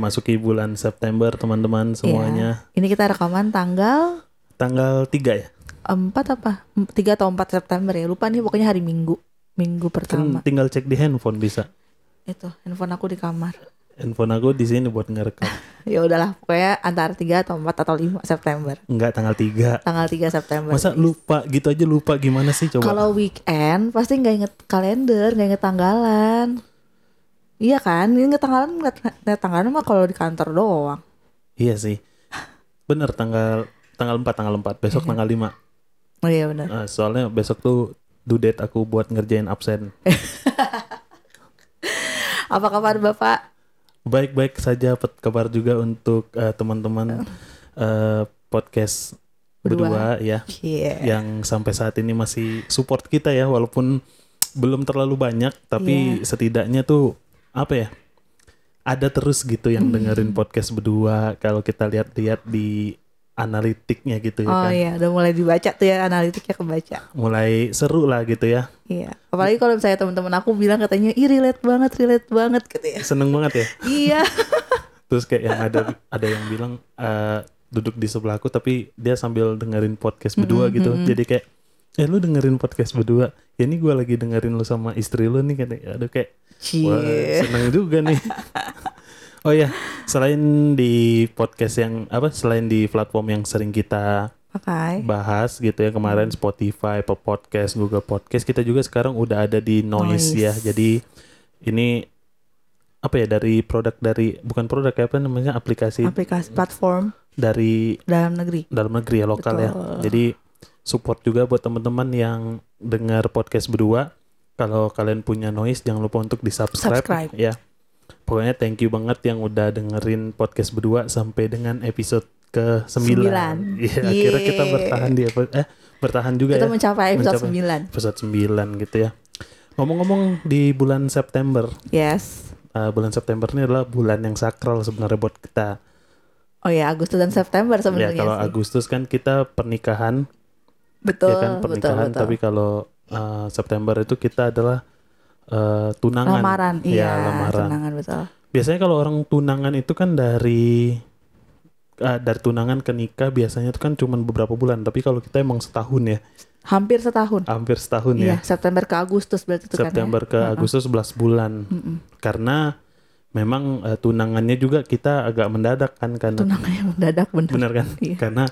Memasuki bulan September teman-teman semuanya. Iya. Ini kita rekaman tanggal Tanggal 3 ya? 4 apa? 3 atau 4 September ya. Lupa nih pokoknya hari Minggu. Minggu Kan pertama. tinggal cek di handphone bisa. Itu handphone aku di kamar. Handphone aku di sini buat ngerekam. Ya udahlah, pokoknya antara 3 atau 4 atau 5 September. Enggak tanggal 3. Tanggal 3 September. Masa lupa gitu aja lupa gimana sih coba? Kalau weekend pasti nggak inget kalender, nggak inget tanggalan. Iya kan? Inget tanggalan, inget tanggalan mah kalau di kantor doang. Iya sih. Bener tanggal tanggal 4 tanggal 4 besok tanggal 5. Oh iya benar. Nah, soalnya besok tuh due date aku buat ngerjain absen. Apa kabar Bapak? Baik-baik saja pet- kabar juga untuk eh, teman-teman eh, podcast Berdua. berdua ya. Iya. yang sampai saat ini masih support kita ya walaupun belum terlalu banyak tapi setidaknya tuh apa ya ada terus gitu yang dengerin podcast berdua kalau kita lihat-lihat di analitiknya gitu ya Oh kan iya, udah mulai dibaca tuh ya analitiknya kebaca. mulai seru lah gitu ya Iya. Apalagi kalau misalnya teman-teman aku bilang katanya, "Ih, relate banget, relate banget," gitu ya. seneng banget ya iya. terus kayak yang ada ada yang bilang eh, duduk di sebelahku tapi dia sambil dengerin podcast berdua gitu jadi kayak eh lu dengerin podcast berdua ya ini gue lagi dengerin lu sama istri lu nih katanya aduh kayak Wah, Cie. seneng juga nih. oh ya, selain di podcast yang apa? Selain di platform yang sering kita Pakai. bahas gitu ya kemarin Spotify, Apple Podcast, Google Podcast, kita juga sekarang udah ada di Noise, Noise. ya. Jadi ini apa ya dari produk dari bukan produk ya apa namanya aplikasi Aplikasi platform dari dalam negeri. dalam negeri ya lokal ya. Betul. Jadi support juga buat teman-teman yang dengar podcast berdua. Kalau kalian punya noise jangan lupa untuk di subscribe Subscribe. ya. Pokoknya thank you banget yang udah dengerin podcast berdua sampai dengan episode ke 9. Sembilan. Iya, akhirnya kita bertahan di episode eh bertahan juga Kita ya mencapai episode Mencapai. 9. episode 9 gitu ya. Ngomong-ngomong di bulan September, Yes. eh, bulan September ini adalah bulan yang sakral sebenarnya buat kita. Oh ya, Agustus dan September Ya sebenarnya kalau sih. Agustus kan kita pernikahan betul, ya kan betul, pernikahan betul. tapi kalau uh, September itu kita adalah uh, tunangan lamaran, ya iya, lamaran tunangan betul. biasanya kalau orang tunangan itu kan dari uh, dari tunangan ke nikah biasanya itu kan cuma beberapa bulan tapi kalau kita emang setahun ya Hampir setahun. hampir setahun Iya, ya September ke Agustus berarti itu kan ya. September ke Agustus 11 bulan Mm-mm. karena memang uh, tunangannya juga kita agak mendadak kan karena Tunangannya mendadak bener. bener kan Iya. karena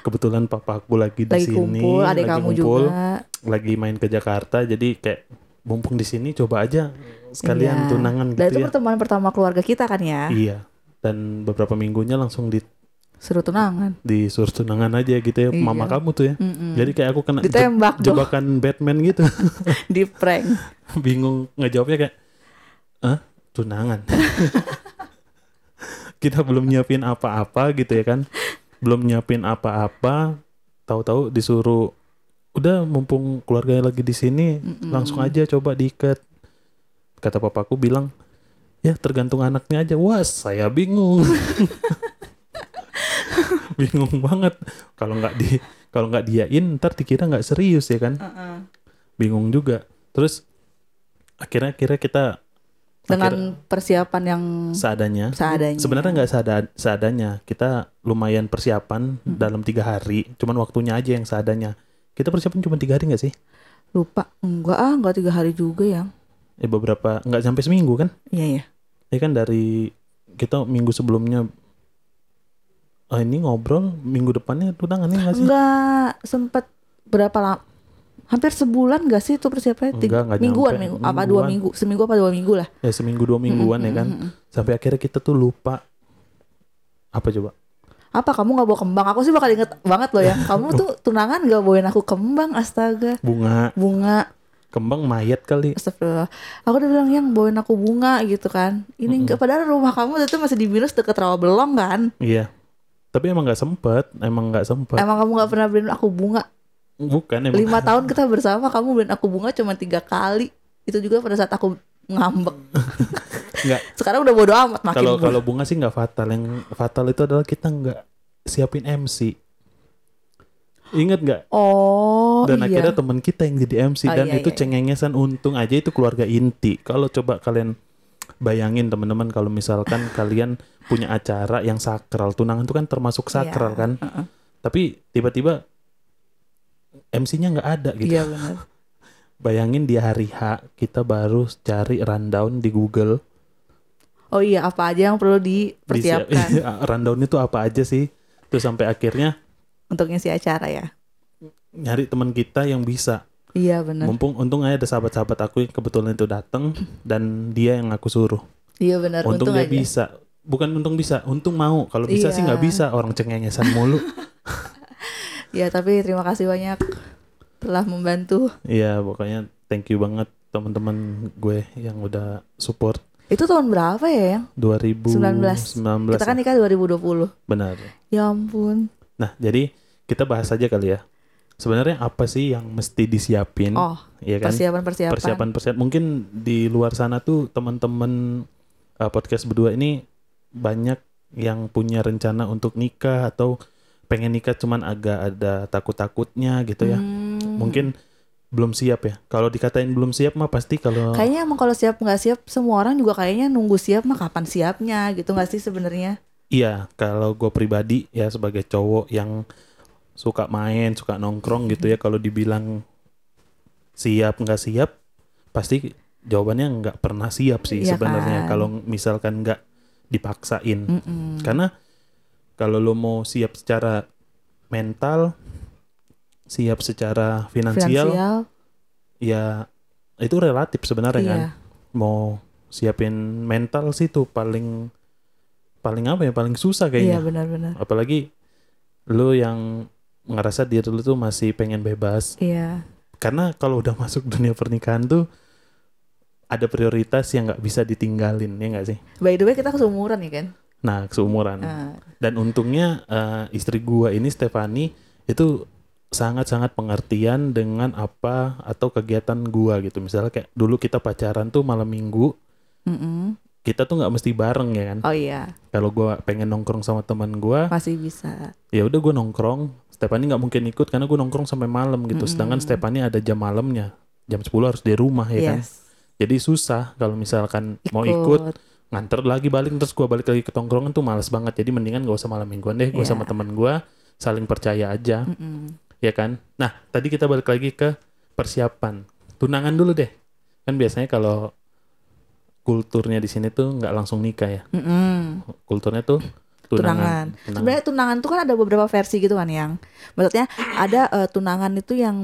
kebetulan papa aku lagi di Lagi sini kumpul, adik lagi kamu kumpul. juga. lagi main ke Jakarta jadi kayak mumpung di sini coba aja sekalian Iya. tunangan Dan gitu itu ya pertemuan pertama keluarga kita kan ya. iya dan beberapa minggunya langsung di Seru tunangan. disuruh tunangan aja gitu ya Iya. mama kamu tuh ya Mm-mm. jadi kayak aku kena je- Ditembak dong. jebakan Batman gitu Di prank. bingung ngejawabnya kayak ah tunangan. Kita belum nyiapin apa-apa gitu ya kan? Belum nyiapin apa-apa. Tahu-tahu disuruh udah mumpung keluarganya lagi di sini langsung aja coba diikat. Kata papaku bilang ya tergantung anaknya aja. Wah saya bingung. Bingung banget. Kalau nggak di kalau nggak diain ntar dikira nggak serius ya kan? Bingung juga. Terus akhirnya akhirnya kita Dengan persiapan yang seadanya seadanya. sebenarnya nggak seada- seadanya kita lumayan persiapan dalam tiga hari cuman waktunya aja yang seadanya kita persiapan cuma tiga hari nggak sih lupa. Enggak ah, enggak tiga hari juga ya. ya beberapa nggak sampai seminggu kan Iya ya. ya kan dari kita minggu sebelumnya ah ini ngobrol minggu depannya tunangannya nggak sih Enggak sempet berapa lama? Hampir sebulan gak sih itu persiapannya? Enggak, enggak mingguan, minggu. Apa dua Mingguan. minggu? Seminggu apa dua minggu lah. ya seminggu dua mingguan ya kan sampai akhirnya kita tuh lupa apa coba Apa kamu nggak bawa kembang? Aku sih bakal inget banget loh ya. Kamu tuh tunangan gak bawain aku kembang, astaga. bunga Bunga, kembang mayat kali astagfirullah. Aku udah bilang yang bawain aku bunga gitu kan. Ini enggak padahal rumah kamu itu masih di minus deket rawa belong kan. iya tapi emang nggak sempet emang nggak sempet Emang kamu nggak pernah beliin aku bunga. Bukan emang Lima tahun kita bersama, kamu beliin aku bunga cuma tiga kali. Itu juga pada saat aku ngambek. nggak Sekarang udah bodo amat makin kalau kalau bunga sih nggak fatal yang fatal itu adalah kita nggak siapin MC Ingat nggak? Oh Dan iya. akhirnya teman kita yang jadi MC Oh, dan iya, itu iya, iya. cengengesan untung aja itu keluarga inti. Kalau coba kalian bayangin teman-teman kalau misalkan kalian punya acara yang sakral tunangan itu kan termasuk sakral Iya, kan heeh. tapi tiba-tiba MC-nya nggak ada gitu Iya benar. bayangin di hari H kita baru cari rundown di Google Oh iya, apa aja yang perlu dipersiapkan rundown itu apa aja sih terus sampai akhirnya untuk ngisi acara ya? nyari teman kita yang bisa Iya benar. mumpung untung aja ada sahabat-sahabat aku yang kebetulan itu datang dan dia yang aku suruh Iya benar. untung, Untung, dia aja. bisa bukan untung bisa untung mau kalau bisa sih Iya. nggak bisa orang cengengesan mulu Ya tapi terima kasih banyak telah membantu. iya pokoknya thank you banget teman-teman gue yang udah support Itu tahun berapa ya yang? 2019 Kita kan nikah 2020. benar Ya ampun. nah jadi kita bahas aja kali ya sebenarnya apa sih yang mesti disiapin Oh, ya kan persiapan-persiapan. persiapan persiapan mungkin di luar sana tuh teman-teman uh, podcast berdua ini banyak yang punya rencana untuk nikah atau pengen nikah cuman agak ada takut-takutnya gitu ya Hmm. mungkin belum siap ya kalau dikatain belum siap mah pasti kalau Kayaknya emang kalau siap nggak siap semua orang juga kayaknya nunggu siap mah kapan siapnya gitu nggak sih sebenarnya? iya kalau gue pribadi ya sebagai cowok yang suka main suka nongkrong gitu ya kalau dibilang siap nggak siap pasti jawabannya nggak pernah siap sih Iya sebenarnya kan? kalau misalkan nggak dipaksain Mm-mm. karena kalau lo mau siap secara mental siap secara finansial, Finansial, ya itu relatif sebenarnya kan iya. mau siapin mental sih tuh paling paling apa ya paling susah Iya kayaknya benar-benar. apalagi lo yang ngerasa diri lo tuh masih pengen bebas Iya. karena kalau udah masuk dunia pernikahan tuh ada prioritas yang nggak bisa ditinggalin ya nggak sih By the way kita keseumuran ya kan? Nah seumuran. Nah, dan untungnya eh, istri gua ini Stefani itu sangat-sangat pengertian dengan apa atau kegiatan gua gitu. Misalnya kayak dulu kita pacaran tuh malam minggu mm-mm. kita tuh nggak mesti bareng ya kan? Oh iya, kalau gua pengen nongkrong sama teman gua masih bisa. ya udah gua nongkrong. Stefani nggak mungkin ikut karena gua nongkrong sampai malam gitu. Mm-mm. sedangkan Stefani ada jam malamnya. Jam 10 harus di rumah ya kan? Yes. jadi susah kalau misalkan mau ikut nganter lagi balik terus gua balik lagi ke tongkrongan tuh males banget jadi mendingan gak usah malam mingguan deh gua Iya. sama teman gua saling percaya aja Mm-mm. ya kan nah tadi kita balik lagi ke persiapan tunangan dulu deh kan biasanya kalau kulturnya di sini tuh nggak langsung nikah ya Mm-mm. kulturnya tuh tunangan, Tunangan. Sebenarnya tunangan tuh kan ada beberapa versi gitu kan yang maksudnya ada eh, tunangan itu yang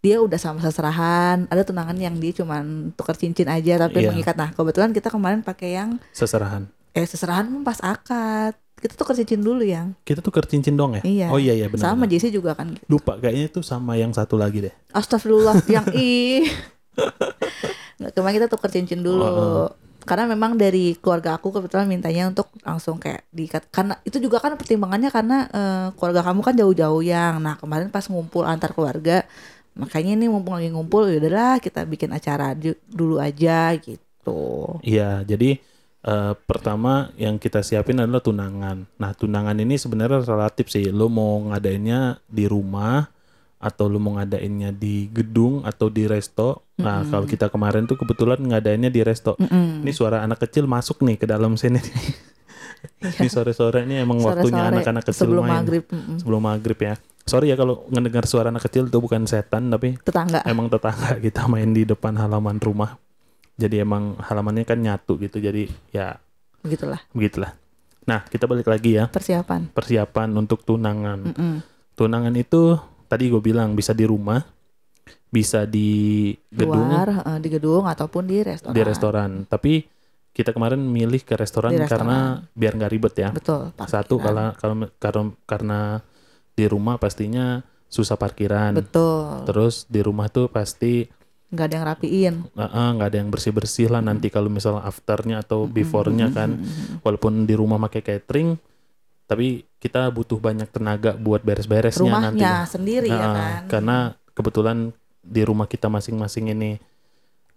dia udah sama seserahan, ada tunangan yang dia cuman tukar cincin aja tapi Iya. mengikat. Nah, kebetulan kita kemarin pakai yang seserahan eh seserahan pas akad. Kita tukar cincin dulu yang. kita tuh cincin dong ya Iya. oh iya iya benar sama. Jesse juga kan. lupa kayaknya tuh sama yang satu lagi deh Astagfirullah yang. Nggak, Kemarin kita tukar cincin dulu. Oh, Karena memang dari keluarga aku kebetulan mintanya untuk langsung kayak diikat. Karena itu juga kan pertimbangannya karena eh, keluarga kamu kan jauh-jauh yang. Nah kemarin pas ngumpul antar keluarga, makanya ini mumpung lagi ngumpul, ya udahlah kita bikin acara dulu aja gitu. Iya, jadi eh, pertama yang kita siapin adalah tunangan. Nah, tunangan ini sebenarnya relatif sih. Lo mau ngadainnya di rumah atau lo mau ngadainnya di gedung atau di resto. Nah, kalau kita kemarin tuh kebetulan ngadainnya di resto. Mm-mm. Ini suara anak kecil masuk nih ke dalam sini. ini sore-sore ini emang waktunya Sore-sore anak-anak kecil sebelum main. maghrib mm-mm. Sebelum maghrib ya. Sorry ya kalau ngedengar suara anak kecil itu bukan setan tapi tetangga. emang tetangga kita main di depan halaman rumah. Jadi emang halamannya kan nyatu gitu. Jadi ya Begitulah begitulah. Nah, kita balik lagi ya. persiapan. Persiapan untuk tunangan. Mm-mm. Tunangan itu tadi gue bilang bisa di rumah, bisa di gedung, Luar eh, di gedung ataupun di restoran. di restoran. Tapi kita kemarin milih ke restoran, Di restoran. karena biar nggak ribet ya. Betul. Satu kalau kalau karena karena di rumah pastinya susah parkiran. betul. Terus di rumah tuh pasti nggak ada yang rapiin. eh, eh, nggak ada yang bersih bersih lah nanti kalau misalnya afternya atau beforenya kan walaupun di rumah pakai catering tapi kita butuh banyak tenaga buat beres-beresnya nanti Rumahnya sendiri ya Nah, kan. karena kebetulan di rumah kita masing-masing ini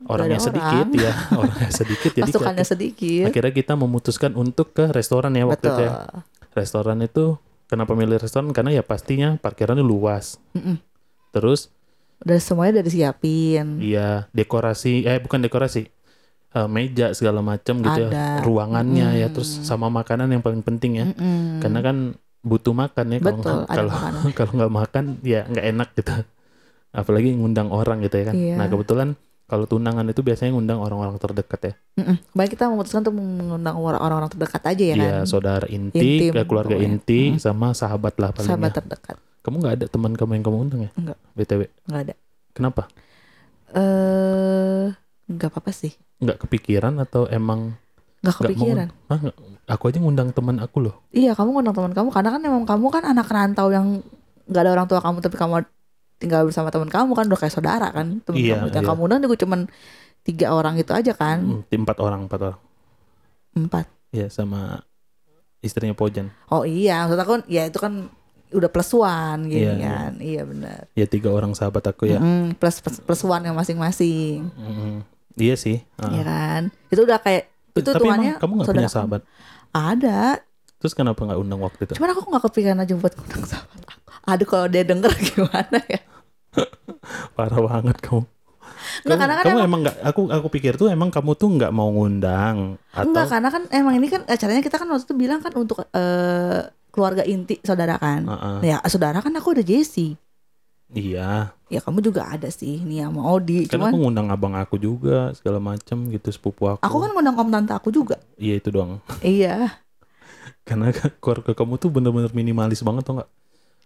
orangnya ada sedikit orang. ya orangnya sedikit jadi Pasukannya kita- sedikit. akhirnya kita memutuskan untuk ke restoran ya waktu itu Betul. ya restoran itu kenapa milih restoran karena ya pastinya parkirannya luas Mm-mm. terus Udah semuanya udah disiapin. Iya, dekorasi eh bukan dekorasi. Eh, meja segala macam gitu ya, Ada. ruangannya ya, Mm. terus sama makanan yang paling penting ya. Mm-mm. Karena kan butuh makan ya kalau kalau nggak makan ya nggak enak gitu. Apalagi ngundang orang gitu ya kan. Iya. Nah kebetulan kalau tunangan itu biasanya ngundang orang-orang terdekat ya. Mm-mm. Baik kita memutuskan untuk mengundang orang- orang-orang terdekat aja ya Iya, kan. saudara inti, Intim, ke keluarga pokoknya. inti, Mm. sama sahabat lah paling Sahabat ya. terdekat. Kamu nggak ada teman kamu yang kamu undang ya? Enggak. BTW. Nggak ada. Kenapa? Eh, nggak apa-apa sih. Nggak kepikiran atau emang Nggak nggak mau? kepikiran. Ah, aku aja ngundang teman aku loh. Iya, kamu ngundang teman kamu karena kan emang kamu kan anak rantau yang nggak ada orang tua kamu tapi kamu tinggal bersama teman kamu kan udah kayak saudara kan teman Iya, kamu. Yang iya. kamu undang juga cuman tiga orang itu aja kan, Hmm, empat orang, empat orang. empat. Ya sama istrinya Pojan. Oh iya, maksud aku ya itu kan udah plus one gini Iya, iya. kan. Iya benar. Ya tiga orang sahabat aku ya. Mm-mm, plus, plus plus one yang masing-masing, Mm, Iya sih. ah. ya kan. Itu udah kayak itu Tapi tuannya emang kamu saudara punya sahabat? Ada, Terus kenapa nggak undang waktu itu? cuman aku nggak kepikiran aja buat ngundang sahabat aku. Aduh kalau dia denger gimana ya? Parah banget kamu. Nggak, kamu, karena kan kamu emang- emang nggak? Aku aku pikir tuh emang kamu tuh nggak mau ngundang atau Enggak, karena kan emang ini kan acaranya kita kan waktu itu bilang kan untuk eh, keluarga inti saudara kan. Ah, ah. Ya saudara kan aku ada Jesse. Iya. Ya kamu juga ada sih nih sama Odi. Kan Cuman aku ngundang abang aku juga segala macam gitu sepupu aku. aku kan ngundang om tante aku juga. Iya itu doang. iya. Karena keluarga kamu tuh bener-bener minimalis banget tau nggak?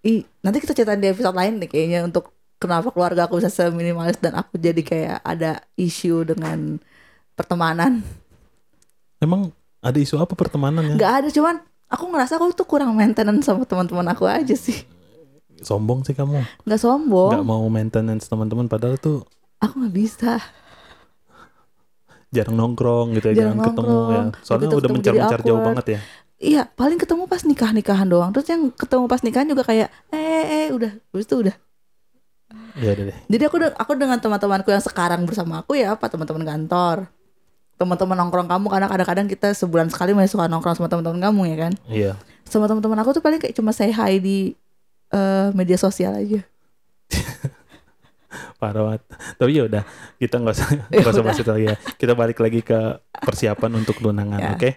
Ih, nanti kita ceritain di episode lain deh kayaknya untuk kenapa keluarga aku bisa seminimalis dan aku jadi kayak ada isu dengan pertemanan. Emang ada isu apa pertemanannya? Nggak ada cuman aku ngerasa aku tuh kurang maintenance sama teman-teman aku aja sih. Sombong sih kamu. Nggak Nggak sombong. mau maintenance teman-teman padahal tuh Aku nggak bisa. jarang nongkrong gitu ya, jarang, Jarang ketemu ya. Soalnya Begitu udah ketemu mencar-mencar jauh banget ya. Iya, paling ketemu pas nikah-nikahan doang. Terus yang ketemu pas nikahan juga kayak eh eh, eh udah, habis itu udah. Ya udah deh. Jadi aku aku dengan teman-temanku yang sekarang bersama aku ya apa teman-teman kantor. Teman-teman nongkrong kamu karena kadang-kadang kita sebulan sekali masih suka nongkrong sama teman-teman kamu ya kan. Iya. Sama teman-teman aku tuh paling kayak cuma say hi di eh, media sosial aja. Parah banget. Tapi ya udah, kita nggak usah Ya nggak usah bahas itu lagi ya. Kita balik lagi ke persiapan untuk tunangan, Ya. oke?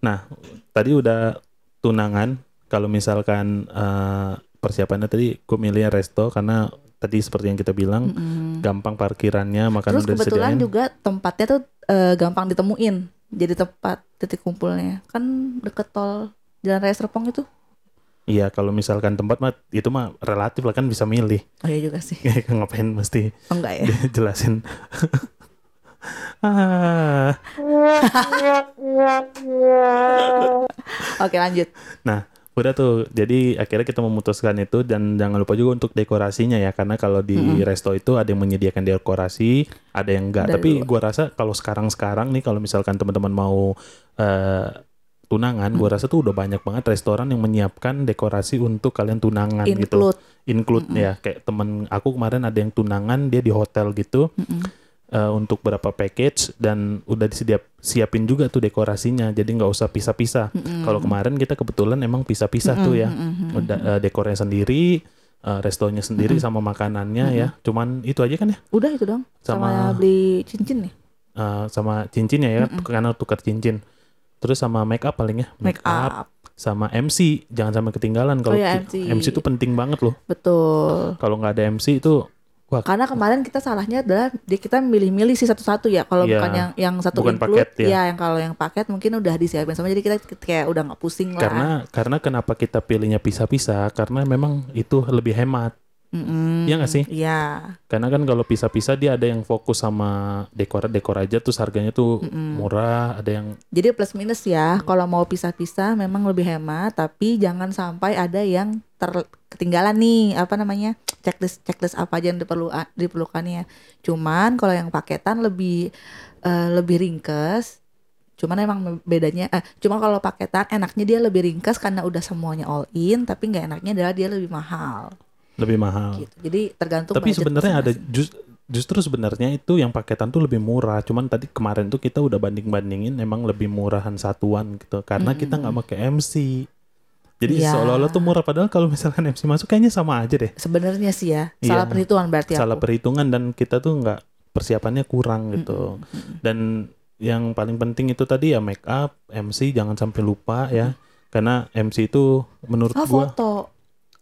Nah, tadi udah tunangan. Kalau misalkan eh, persiapannya tadi, gue milih resto karena tadi seperti yang kita bilang, Mm-mm. gampang parkirannya, makanan Terus udah kebetulan disediain. juga tempatnya tuh eh, gampang ditemuin. Jadi tempat titik kumpulnya kan deket tol Jalan Raya Serpong itu. Iya, kalau misalkan tempat mah itu mah relatif lah kan bisa milih. Oh iya juga sih. Ngapain mesti Oh enggak ya. jelasin. ah, Oke lanjut. udah tuh. Jadi akhirnya kita memutuskan itu dan jangan lupa juga untuk dekorasinya ya karena kalau di Mm-mm. resto itu ada yang menyediakan dekorasi, ada yang enggak. Dari Tapi dulu. gua rasa kalau sekarang-sekarang nih kalau misalkan teman-teman mau eh, tunangan, gua rasa tuh udah banyak banget restoran yang menyiapkan dekorasi untuk kalian tunangan gitu. Include. Include Mm-mm. ya kayak temen aku kemarin ada yang tunangan dia di hotel gitu. Mm-mm. eh, untuk berapa package dan udah disiap siapin juga tuh dekorasinya jadi nggak usah pisah-pisah Mm-mm. kalau kemarin kita kebetulan emang pisah-pisah tuh ya udah eh, dekornya sendiri eh, restonya sendiri sama makanannya ya cuman itu aja kan ya Udah itu dong. Sama, Sama- beli cincin nih. Eh, sama cincinnya ya Mm-mm. karena tukar cincin terus sama make up paling ya Make up. sama MC jangan sampai ketinggalan kalau Oh ya, MC. MC itu penting banget loh Betul. kalau nggak ada MC itu Karena kemarin kita salahnya adalah kita milih-milih sih satu-satu ya. Kalau Iya. bukan yang yang satu Bukan include, paket ya. ya yang kalau yang paket mungkin udah disiapin sama. Jadi kita kayak udah nggak pusing lah. karena karena kenapa kita pilihnya pisah-pisah karena memang itu lebih hemat Mm-mm. Iya nggak sih? Iya. Karena kan kalau pisah-pisah dia ada yang fokus sama dekor-dekor aja terus harganya tuh Mm-mm. murah, ada yang Jadi plus minus ya. Kalau mau pisah-pisah memang lebih hemat, tapi jangan sampai ada yang ter ketinggalan nih apa namanya checklist checklist apa aja yang diperlu diperlukannya. Cuman kalau yang paketan lebih eh, lebih ringkes. Cuman emang bedanya, eh, cuma kalau paketan enaknya dia lebih ringkas karena udah semuanya all in, tapi nggak enaknya adalah dia lebih mahal. Lebih mahal. Gitu. Jadi tergantung. Tapi sebenarnya ada masing-masing. jus- justru sebenarnya itu yang paketan tuh lebih murah. Cuman tadi kemarin tuh kita udah banding-bandingin emang lebih murahan satuan gitu. Karena kita nggak pakai MC. Jadi Iya. seolah-olah tuh murah padahal kalau misalkan MC masuk kayaknya sama aja deh. Sebenarnya sih ya Iya. salah perhitungan berarti Salah aku. perhitungan dan kita tuh nggak persiapannya kurang gitu. Dan yang paling penting itu tadi ya make up, MC jangan sampai lupa ya. Karena MC itu menurut Oh gua foto.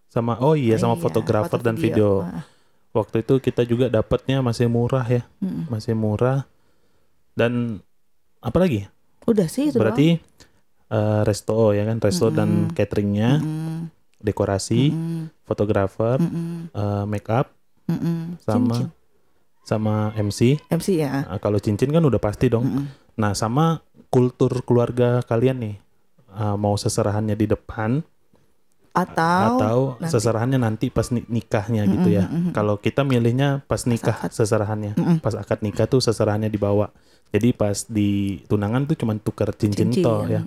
Sama oh iya sama Iya, fotografer foto dan video. Ah, Waktu itu kita juga dapatnya masih murah ya, mm-mm. masih murah. Dan apa lagi? Udah sih itu Berarti eh, resto ya kan, resto dan Mm-mm. cateringnya. Mm-mm. dekorasi, fotografer, Mm-mm. eh, make up sama Cincin. sama MC. MC ya. Nah, kalau cincin kan udah pasti dong. Mm-mm. Nah, sama kultur keluarga kalian nih. Ah, mau seserahannya di depan Atau, atau nanti. seserahannya nanti pas ni- nikahnya gitu ya. Mm-mm. Kalau kita milihnya pas nikah akad. seserahannya. Mm-mm. Pas akad nikah tuh seserahannya dibawa. Jadi pas di tunangan tuh cuma tuker cincin, toh ya.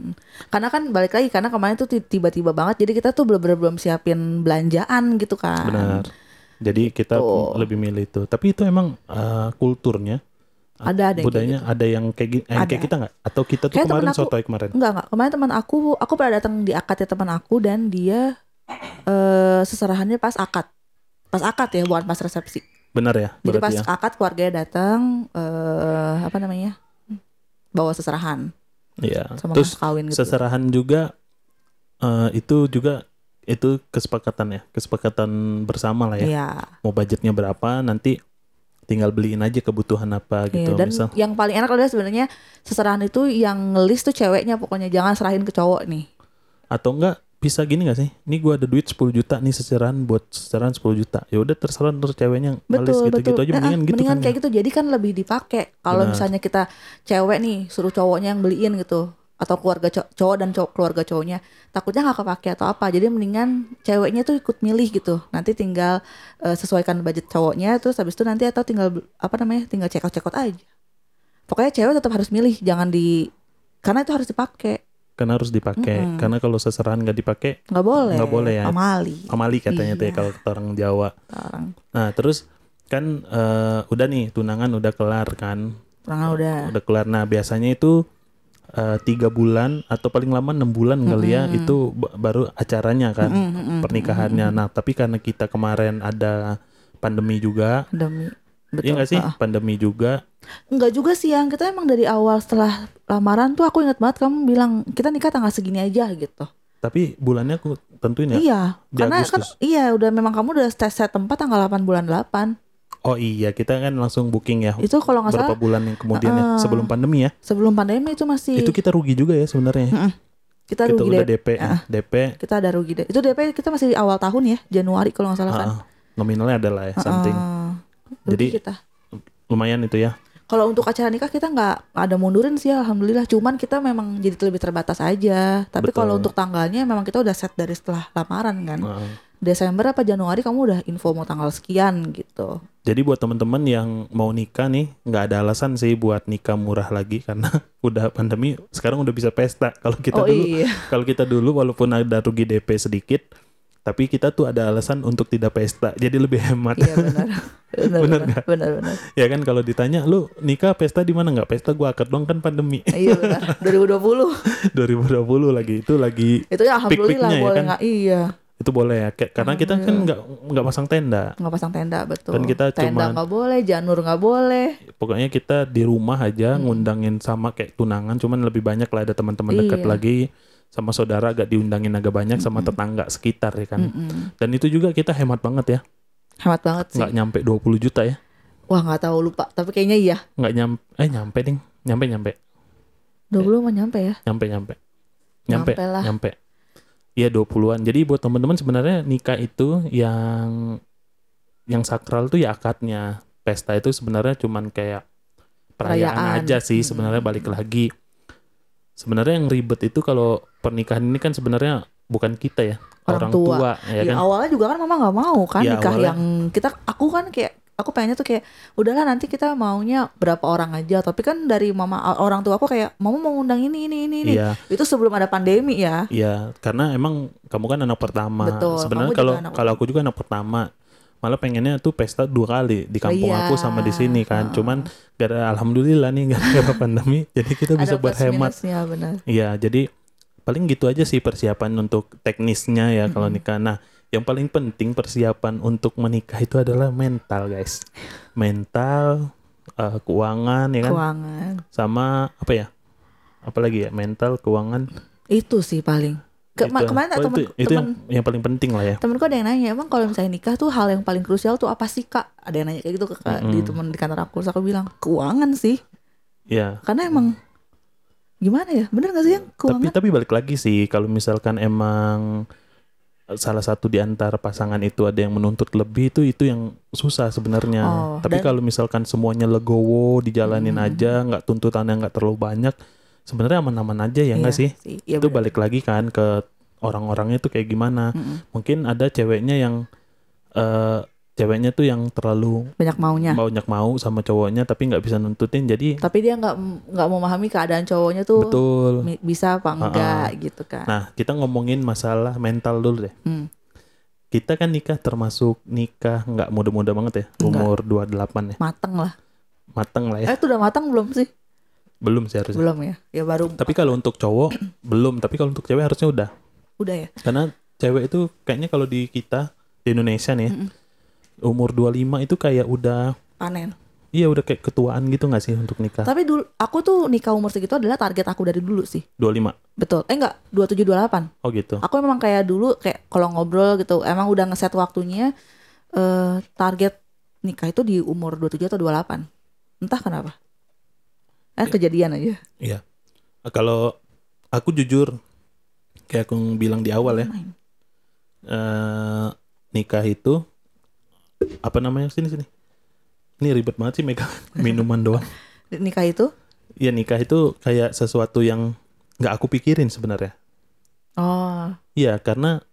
Karena kan balik lagi karena kemarin tuh ti- tiba-tiba banget jadi kita tuh belum belum siapin belanjaan gitu kan. Benar. Jadi kita Tuh. lebih milih itu. Tapi itu emang ah, kulturnya Ada ada kayak budayanya gitu. ada yang kayak gi- eh, Ada. kayak kita nggak? Atau kita tuh Kayak kemarin aku- sotoy kemarin? Enggak enggak. Kemarin teman aku aku pernah datang di akadnya teman aku dan dia eh seserahannya pas akad. Pas akad ya, bukan pas resepsi. Benar ya? Jadi pas ya. akad keluarganya datang eh apa namanya? bawa seserahan Iya. sama Terus kawin gitu. seserahan juga eh, itu juga itu kesepakatan ya kesepakatan bersama lah ya Iya. mau budgetnya berapa nanti tinggal beliin aja kebutuhan apa Iya, gitu dan misal yang paling enak adalah sebenarnya seserahan itu yang ngelis tuh ceweknya pokoknya jangan serahin ke cowok nih. atau enggak bisa gini gak sih ini gua ada duit 10 juta nih seserahan buat seserahan 10 juta ya udah terserah terus ceweknya ngelis Betul, gitu gitu betul. aja mendingan ah, gitu mendingan kan kayak ya. gitu. Jadi kan lebih dipakai. Kalau misalnya kita cewek nih suruh cowoknya yang beliin gitu atau keluarga cow- cowok dan cowok keluarga cowoknya takutnya nggak kepake atau apa. Jadi mendingan ceweknya tuh ikut milih gitu. Nanti tinggal eh, sesuaikan budget cowoknya terus habis itu nanti atau tinggal apa namanya tinggal check out aja. Pokoknya cewek tetap harus milih jangan di karena itu harus dipakai karena harus dipakai Mm-mm. karena kalau seserahan nggak dipakai nggak boleh. Nggak boleh ya. amali. Amali katanya tuh ya Iya. kalau kata orang Jawa. Orang. Nah terus kan eh, udah nih tunangan udah kelar kan? Orang udah. Udah kelar. Nah biasanya itu eh, tiga bulan atau paling lama enam bulan kali ya itu ba- baru acaranya kan Mm, mm, mm, pernikahannya. Nah tapi karena kita kemarin ada pandemi juga, demi betul iya nggak sih Ah. pandemi juga. Enggak juga sih yang kita emang dari awal setelah lamaran tuh aku ingat banget kamu bilang kita nikah tanggal segini aja gitu. Tapi bulannya aku tentuin ya. Iya, di karena kan iya udah memang kamu udah set, set tempat tanggal 8 bulan 8. Oh iya kita kan langsung booking ya Itu kalau nggak berapa salah bulan yang kemudian ya Ah. sebelum pandemi ya. sebelum pandemi itu masih Itu kita rugi juga ya sebenarnya. kita Kita rugi udah deh. DP, Ah. DP Kita ada rugi deh. Itu DP kita masih di awal tahun ya, Januari kalau nggak salah kan. ah, nominalnya adalah ya something. Ah, Jadi- kita. Lumayan itu ya. Kalau untuk acara nikah kita nggak ada mundurin sih alhamdulillah. Cuman kita memang jadi lebih terbatas aja. Tapi kalau untuk tanggalnya memang kita udah set dari setelah lamaran kan. Ah. Desember apa Januari kamu udah info mau tanggal sekian gitu. Jadi buat teman-teman yang mau nikah nih, nggak ada alasan sih buat nikah murah lagi karena udah pandemi. Sekarang udah bisa pesta. Kalau kita oh dulu, iya. kalau kita dulu walaupun ada rugi DP sedikit, tapi kita tuh ada alasan untuk tidak pesta. Jadi lebih hemat. Iya benar. Benar Benar benar. Benar benar. ya kan kalau ditanya, lu nikah pesta di mana nggak? Pesta gua akad dong kan pandemi. Iya benar. 2020. 2020 lagi itu lagi Itu ya alhamdulillah ya boleh kan? nggak? Iya. Itu boleh ya. Kayak- Karena kita kan nggak nggak pasang tenda. Nggak pasang tenda betul. Kan kita tenda nggak boleh, janur nggak boleh. Pokoknya kita di rumah aja Hmm. ngundangin sama kayak tunangan, cuman lebih banyak lah ada teman-teman dekat Iya. lagi sama saudara agak diundangin agak banyak sama tetangga sekitar ya kan. Mm-mm. Dan itu juga kita hemat banget ya. Hemat banget sih. Nggak nyampe 20 juta ya. Wah nggak tahu lupa. Tapi kayaknya iya. Nggak nyampe eh nyampe ding. Nyampe nyampe. 20 mah nyampe ya. Nyampe nyampe. Nyampe. Nyampe lah. Nyampe. Iya 20-an. Jadi buat teman-teman sebenarnya nikah itu yang yang sakral tuh ya akadnya. Pesta itu sebenarnya cuman kayak perayaan, Perayaan. aja sih Mm-mm. sebenarnya balik lagi. Sebenarnya yang ribet itu kalau pernikahan ini kan sebenarnya bukan kita ya, Orang orang, tua. tua, ya Ya, kan. awalnya juga kan mama nggak mau kan Ya, nikah awalnya- yang kita aku kan kayak aku pengennya tuh kayak udahlah nanti kita maunya berapa orang aja tapi kan dari mama orang tua aku kayak mama mau undang ini ini ini ini Iya, itu sebelum ada pandemi ya iya, karena emang kamu kan anak pertama. Betul, Sebenarnya kalau kalau aku juga anak pertama. Malah pengennya tuh pesta dua kali di kampung Iya. aku sama di sini kan. Cuman gara alhamdulillah nih gara-gara pandemi jadi kita bisa ada berhemat. Iya, jadi paling gitu aja sih persiapan untuk teknisnya ya kalau nikah. Nah, yang paling penting persiapan untuk menikah itu adalah mental, guys. Mental eh, keuangan ya kan Keuangan. sama apa ya apalagi ya mental keuangan Itu sih paling. Ke, Itu. kemarin Oh, temen, itu, itu yang, yang paling penting lah ya temenku ada yang nanya emang kalau misalnya nikah tuh hal yang paling krusial tuh apa sih kak ada yang nanya kayak gitu ke kak di Mm-mm. temen di kantor aku terus aku bilang keuangan sih ya karena emang gimana ya bener gak sih yang tapi keuangan tapi balik lagi sih kalau misalkan emang salah satu di antara pasangan itu ada yang menuntut lebih itu itu yang susah sebenarnya Oh, tapi dan- kalau misalkan semuanya legowo dijalanin Hmm. aja nggak tuntutannya nggak terlalu banyak sebenarnya aman-aman aja ya nggak Iya sih Iya, itu bener. balik lagi kan ke orang-orangnya itu kayak gimana Mm-mm. mungkin ada ceweknya yang eh ceweknya tuh yang terlalu banyak maunya. banyak mau sama cowoknya tapi nggak bisa nuntutin. Jadi tapi dia nggak nggak memahami keadaan cowoknya tuh betul. bisa apa enggak gitu kan. Nah kita ngomongin masalah mental dulu deh. Hmm. kita kan nikah termasuk nikah nggak muda-muda banget ya Nggak. umur 28 ya. Mateng lah. Mateng lah ya. Eh itu udah matang belum sih? Belum sih harusnya. Belum ya? Ya baru tapi kalau untuk cowok belum. Tapi kalau untuk cewek harusnya udah. Udah ya? Karena cewek itu kayaknya kalau di kita di Indonesia nih ya, Mm-mm. Umur 25 itu kayak udah panen. Iya udah kayak ketuaan gitu nggak sih untuk nikah? Tapi dulu aku tuh nikah umur segitu adalah target aku dari dulu sih. 25 betul. Eh enggak 27 28 oh gitu. Aku memang kayak dulu kayak kalau ngobrol gitu emang udah ngeset waktunya eh target nikah itu di umur 27 atau 28 entah kenapa. Eh kejadian aja. Iya. Kalau aku jujur, kayak aku bilang di awal ya, eh nikah itu apa namanya sini sini. Ini ribet banget sih megang minuman doang. nikah itu Iya nikah itu kayak sesuatu yang nggak aku pikirin sebenarnya. oh Iya karena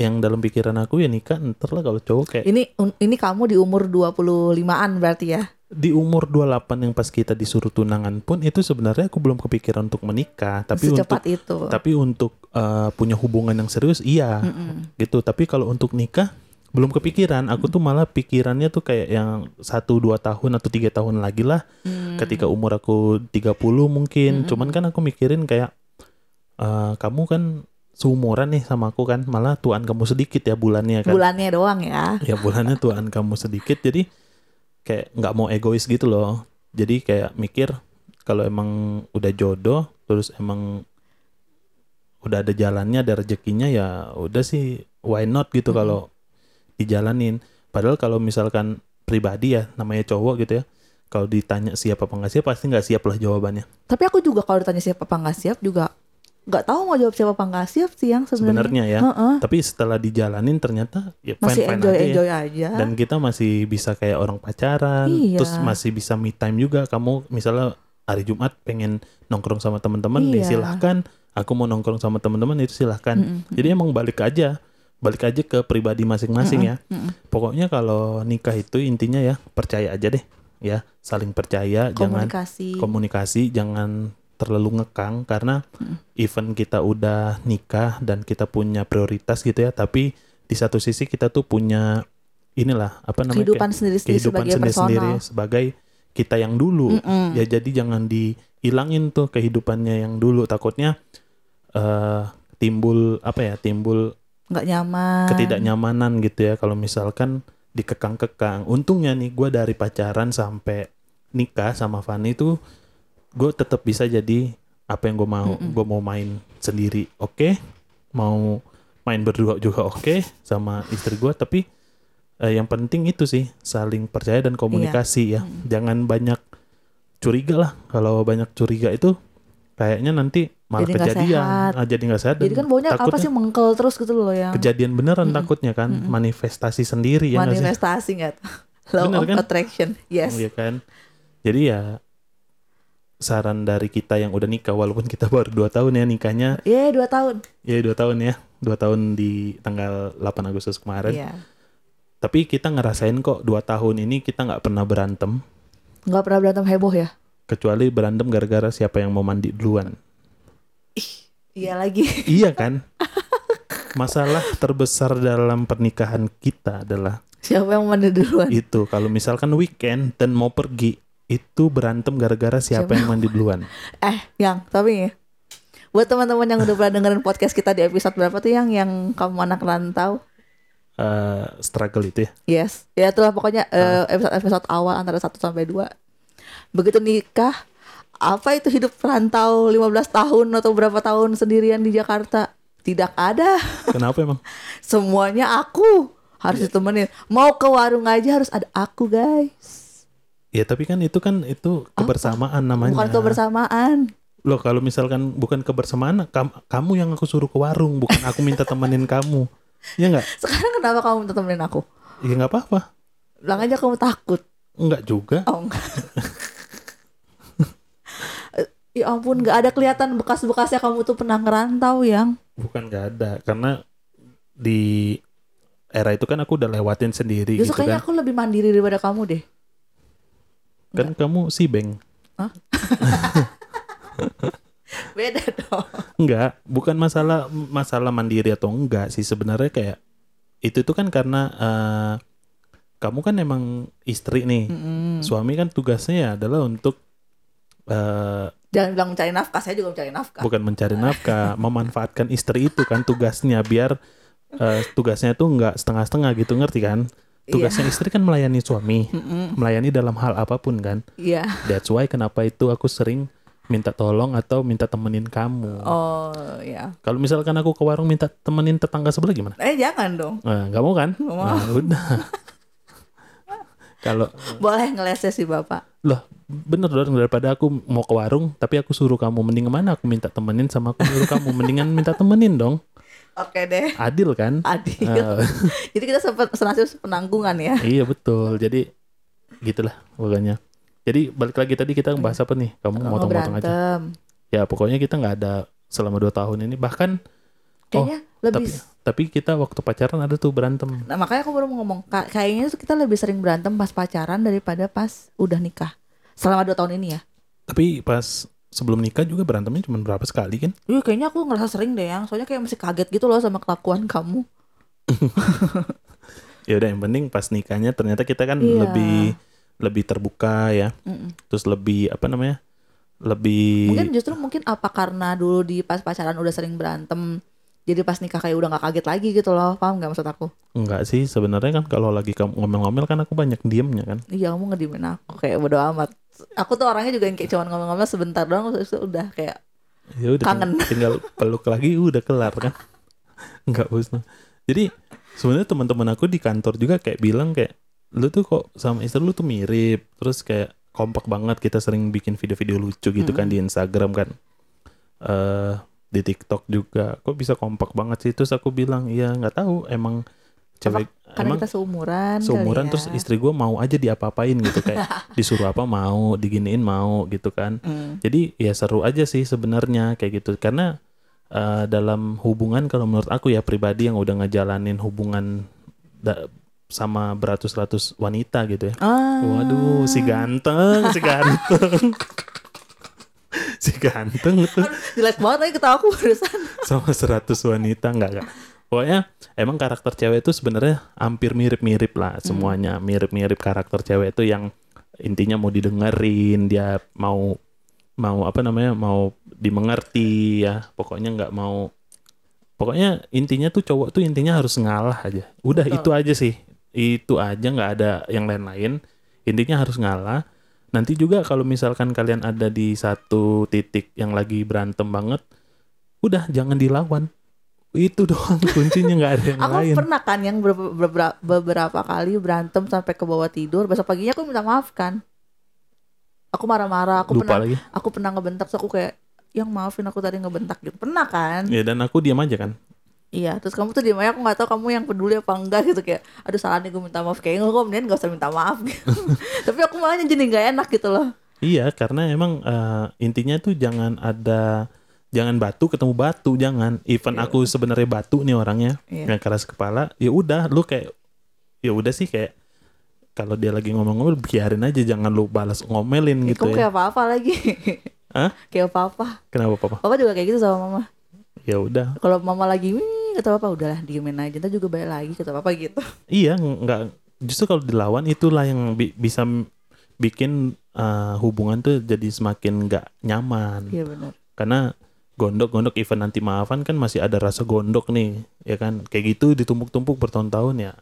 yang dalam pikiran aku ya nikah ntar lah kalau cowok kayak ini ini kamu di umur 25-an berarti ya di umur 28 yang pas kita disuruh tunangan pun itu sebenarnya aku belum kepikiran untuk menikah tapi untuk secepat itu tapi untuk eh, punya hubungan yang serius iya Mm-mm. gitu tapi kalau untuk nikah belum kepikiran aku tuh malah pikirannya tuh kayak yang satu dua tahun atau tiga tahun lagi lah. Hmm. ketika umur aku 30 mungkin. Cuman kan aku mikirin kayak eh, kamu kan seumuran nih sama aku kan. Malah tuan kamu sedikit ya bulannya kan. Bulannya doang ya? Ya bulannya tuan kamu sedikit. Jadi kayak nggak mau egois gitu loh. Jadi kayak mikir kalau emang udah jodoh terus emang udah ada jalannya ada rezekinya ya udah sih why not gitu Mm-mm. kalau dijalanin. Padahal kalau misalkan pribadi ya namanya cowok gitu ya kalau ditanya siap apa nggak siap pasti nggak siap lah jawabannya. Tapi aku juga kalau ditanya siapa apa nggak siap juga nggak tahu mau jawab siapa apa nggak siap sih yang sebenarnya. Ya. Heeh. tapi setelah dijalanin ternyata ya masih fine fine enjoy aja ya. enjoy aja. Dan kita masih bisa kayak orang pacaran Iya. terus masih bisa me time juga. Kamu misalnya hari Jumat pengen nongkrong sama teman-teman ya Iya. silahkan. Aku mau nongkrong sama teman-teman itu silahkan. Mm-mm. jadi emang balik aja balik aja ke pribadi masing-masing ya Mm-mm. pokoknya kalau nikah itu intinya ya percaya aja deh ya saling percaya jangan komunikasi komunikasi jangan terlalu ngekang karena Mm. even kita udah nikah dan kita punya prioritas gitu ya tapi di satu sisi kita tuh punya inilah apa namanya kehidupan kayak sendiri-sendiri kehidupan sebagai sendiri-sendiri personal sebagai kita yang dulu Mm-mm. ya jadi jangan dihilangin tuh kehidupannya yang dulu takutnya eh timbul apa ya timbul nggak nyaman. Ketidaknyamanan gitu ya. Kalau misalkan dikekang-kekang. Untungnya nih gue dari pacaran sampai nikah sama Fanny tuh gue tetap bisa jadi apa yang gue mau. Mm-mm. gue mau main sendiri oke? Mau main berdua juga oke? Sama istri gue tapi eh, yang penting itu sih saling percaya dan komunikasi ya. Mm. jangan banyak curiga lah. Kalau banyak curiga itu kayaknya nanti malah Jadi kejadian. sehat. ah, jadi nggak sehat jadi kan baunya apa sih mengkel terus gitu loh yang kejadian beneran Mm-mm. takutnya kan Mm-mm. manifestasi sendiri ya manifestasi nggak? Law Bener of kan? attraction yes. Iya kan? Jadi ya saran dari kita yang udah nikah walaupun kita baru dua tahun ya nikahnya. Iya dua tahun. Ya dua tahun ya. Dua tahun di tanggal 8 Agustus kemarin. Iya. Tapi kita ngerasain kok dua tahun ini kita nggak pernah berantem. Nggak pernah berantem heboh ya kecuali berantem gara-gara siapa yang mau mandi duluan. Iya lagi. Iya kan? Masalah terbesar dalam pernikahan kita adalah siapa yang mandi duluan? itu. Kalau misalkan weekend dan mau pergi itu berantem gara-gara siapa Siapa yang mandi duluan. Eh yang tapi ya. Buat teman-teman yang udah pernah dengerin podcast kita di episode berapa tuh yang? Yang kamu anak rantau? Eh, struggle itu ya. Yes, ya itulah pokoknya eh, episode-episode awal antara 1 sampai 2. Begitu nikah, apa itu hidup perantau 15 tahun atau berapa tahun sendirian di Jakarta? Tidak ada. Kenapa emang? Semuanya aku harus ditemenin. Mau ke warung aja harus ada aku, guys. Ya tapi kan itu kan itu kebersamaan namanya. Bukan kebersamaan. Loh kalau misalkan bukan kebersamaan, kam- kamu yang aku suruh ke warung, bukan aku minta temenin kamu. Ya nggak? Sekarang kenapa kamu minta temenin aku? Ya nggak apa-apa. Bilang aja kamu takut. Enggak juga. Oh enggak. ya ampun, nggak ada kelihatan bekas-bekasnya kamu tuh pernah ngerantau yang. Bukan nggak ada, karena di era itu kan aku udah lewatin sendiri Justru gitu kayaknya kan. aku lebih mandiri daripada kamu deh. Kan kamu si Beng. Beda dong. Enggak, bukan masalah masalah mandiri atau enggak sih sebenarnya kayak itu tuh kan karena eh, kamu kan emang istri nih. Mm-mm. Suami kan tugasnya ya adalah untuk eh, Jangan bilang mencari nafkah, saya juga mencari nafkah. bukan mencari nafkah, memanfaatkan istri itu kan tugasnya biar eh, tugasnya tuh enggak setengah-setengah gitu ngerti kan? Tugasnya istri kan melayani suami, Mm-mm. melayani dalam hal apa pun kan. Iya. That's why kenapa itu aku sering minta tolong atau minta temenin kamu. Oh, ya. Kalau misalkan aku ke warung minta temenin tetangga sebelah gimana? Eh jangan dong. Nah, nggak mau kan? Nggak mau. Nah, udah. Kalau Boleh ngelesnya sih Bapak. loh bener dong daripada aku mau ke warung tapi aku suruh kamu mending mana aku minta temenin sama aku. Suruh kamu mendingan minta temenin dong. Oke deh. adil kan? Adil. Eh, Jadi kita sempat senasib penanggungan ya. iya betul. Jadi gitulah pokoknya. Jadi balik lagi tadi kita bahas apa nih? Kamu motong-motong aja. ya pokoknya kita nggak ada selama dua tahun ini. Bahkan Kayaknya lebih tapi tapi kita waktu pacaran ada tuh berantem. Nah makanya aku baru mau ngomong. Ka- Kayaknya tuh kita lebih sering berantem pas pacaran Daripada pas udah nikah Selama dua tahun ini ya? Tapi pas sebelum nikah juga berantemnya cuma berapa sekali kan? Iya kayaknya aku ngerasa sering deh yang. Soalnya kayak masih kaget gitu loh sama kelakuan kamu. Ya udah yang penting pas nikahnya ternyata kita kan Iya. lebih lebih terbuka ya. Mm-mm. terus lebih apa namanya lebih Mungkin justru mungkin apa karena dulu di pas pacaran udah sering berantem Jadi pas nikah kayak udah gak kaget lagi gitu loh. Paham gak maksud aku? enggak sih sebenarnya kan kalau lagi kamu ngomel-ngomel kan aku banyak diemnya kan. Iya kamu ngediemin aku kayak bodo amat Aku tuh orangnya juga yang kayak cuman ngomel-ngomel sebentar doang Terus udah kayak ya udah Kangen. ting- tinggal peluk lagi udah kelar kan? Enggak usah. Jadi sebenarnya teman-teman aku di kantor juga kayak bilang kayak lu tuh kok sama istri lu tuh mirip terus kayak kompak banget kita sering bikin video-video lucu gitu kan di Instagram kan. Eh di TikTok juga kok bisa kompak banget sih? Terus aku bilang iya nggak tahu emang cewek Karena emang kita seumuran seumuran ya. terus istri gue mau aja diapa-apain gitu kayak disuruh apa mau diginiin mau gitu kan. Hmm. jadi ya seru aja sih sebenarnya kayak gitu. Karena eh, dalam hubungan kalau menurut aku ya pribadi yang udah ngejalanin hubungan da- sama beratus-ratus wanita gitu ya. Ah. waduh si ganteng si ganteng. Si ganteng tuh. Jelek banget lagi ketawa aku barusan. Sama 100 wanita enggak enggak pokoknya emang karakter cewek itu sebenarnya hampir mirip-mirip lah semuanya. Mirip-mirip karakter cewek itu yang intinya mau didengerin dia mau mau apa namanya mau dimengerti ya. Pokoknya nggak mau pokoknya intinya tuh cowok tuh intinya harus ngalah aja. Udah Betul. itu aja sih. Itu aja nggak ada yang lain-lain. Intinya harus ngalah. Nanti juga kalau misalkan kalian ada di satu titik yang lagi berantem banget udah jangan dilawan itu doang kuncinya nggak ada yang Aku lain. pernah kan yang ber- beberapa, beberapa kali berantem sampai ke bawah tidur Besok paginya aku minta maaf kan. Aku marah-marah Aku lupa pernah lagi. aku pernah ngebentak Terus aku kayak Yang maafin aku tadi ngebentak gitu. Pernah kan? Ya dan aku diam aja kan? Iya terus kamu tuh diem aja Aku gak tahu kamu yang peduli apa enggak gitu Kayak aduh salah nih gue minta maaf. Kayaknya gue mendingan gak usah minta maaf. Gitu. Tapi aku malah jadi gak enak gitu loh. Iya karena emang eh, intinya tuh jangan ada jangan batu ketemu batu jangan. Even Iya. aku sebenarnya batu nih orangnya Iya. yang keras kepala ya udah lu kayak ya udah sih kayak kalau dia lagi ngomong-ngomong biarin aja jangan lu balas ngomelin Ya, gitu Kamu ya. kayak apa-apa lagi? Hah? Kayak apa-apa. Kenapa papa? Papa juga kayak gitu sama mama. Ya udah. Kalau mama lagi Wih kata papa udahlah diemin aja Ntar juga balik lagi kata papa gitu. Iya nggak justru kalau dilawan itulah yang bi- bisa bikin eh, hubungan tuh jadi semakin nggak nyaman. Iya benar. Karena gondok-gondok event nanti maafan kan masih ada rasa gondok nih ya kan? Kayak gitu ditumpuk-tumpuk bertahun-tahun ya.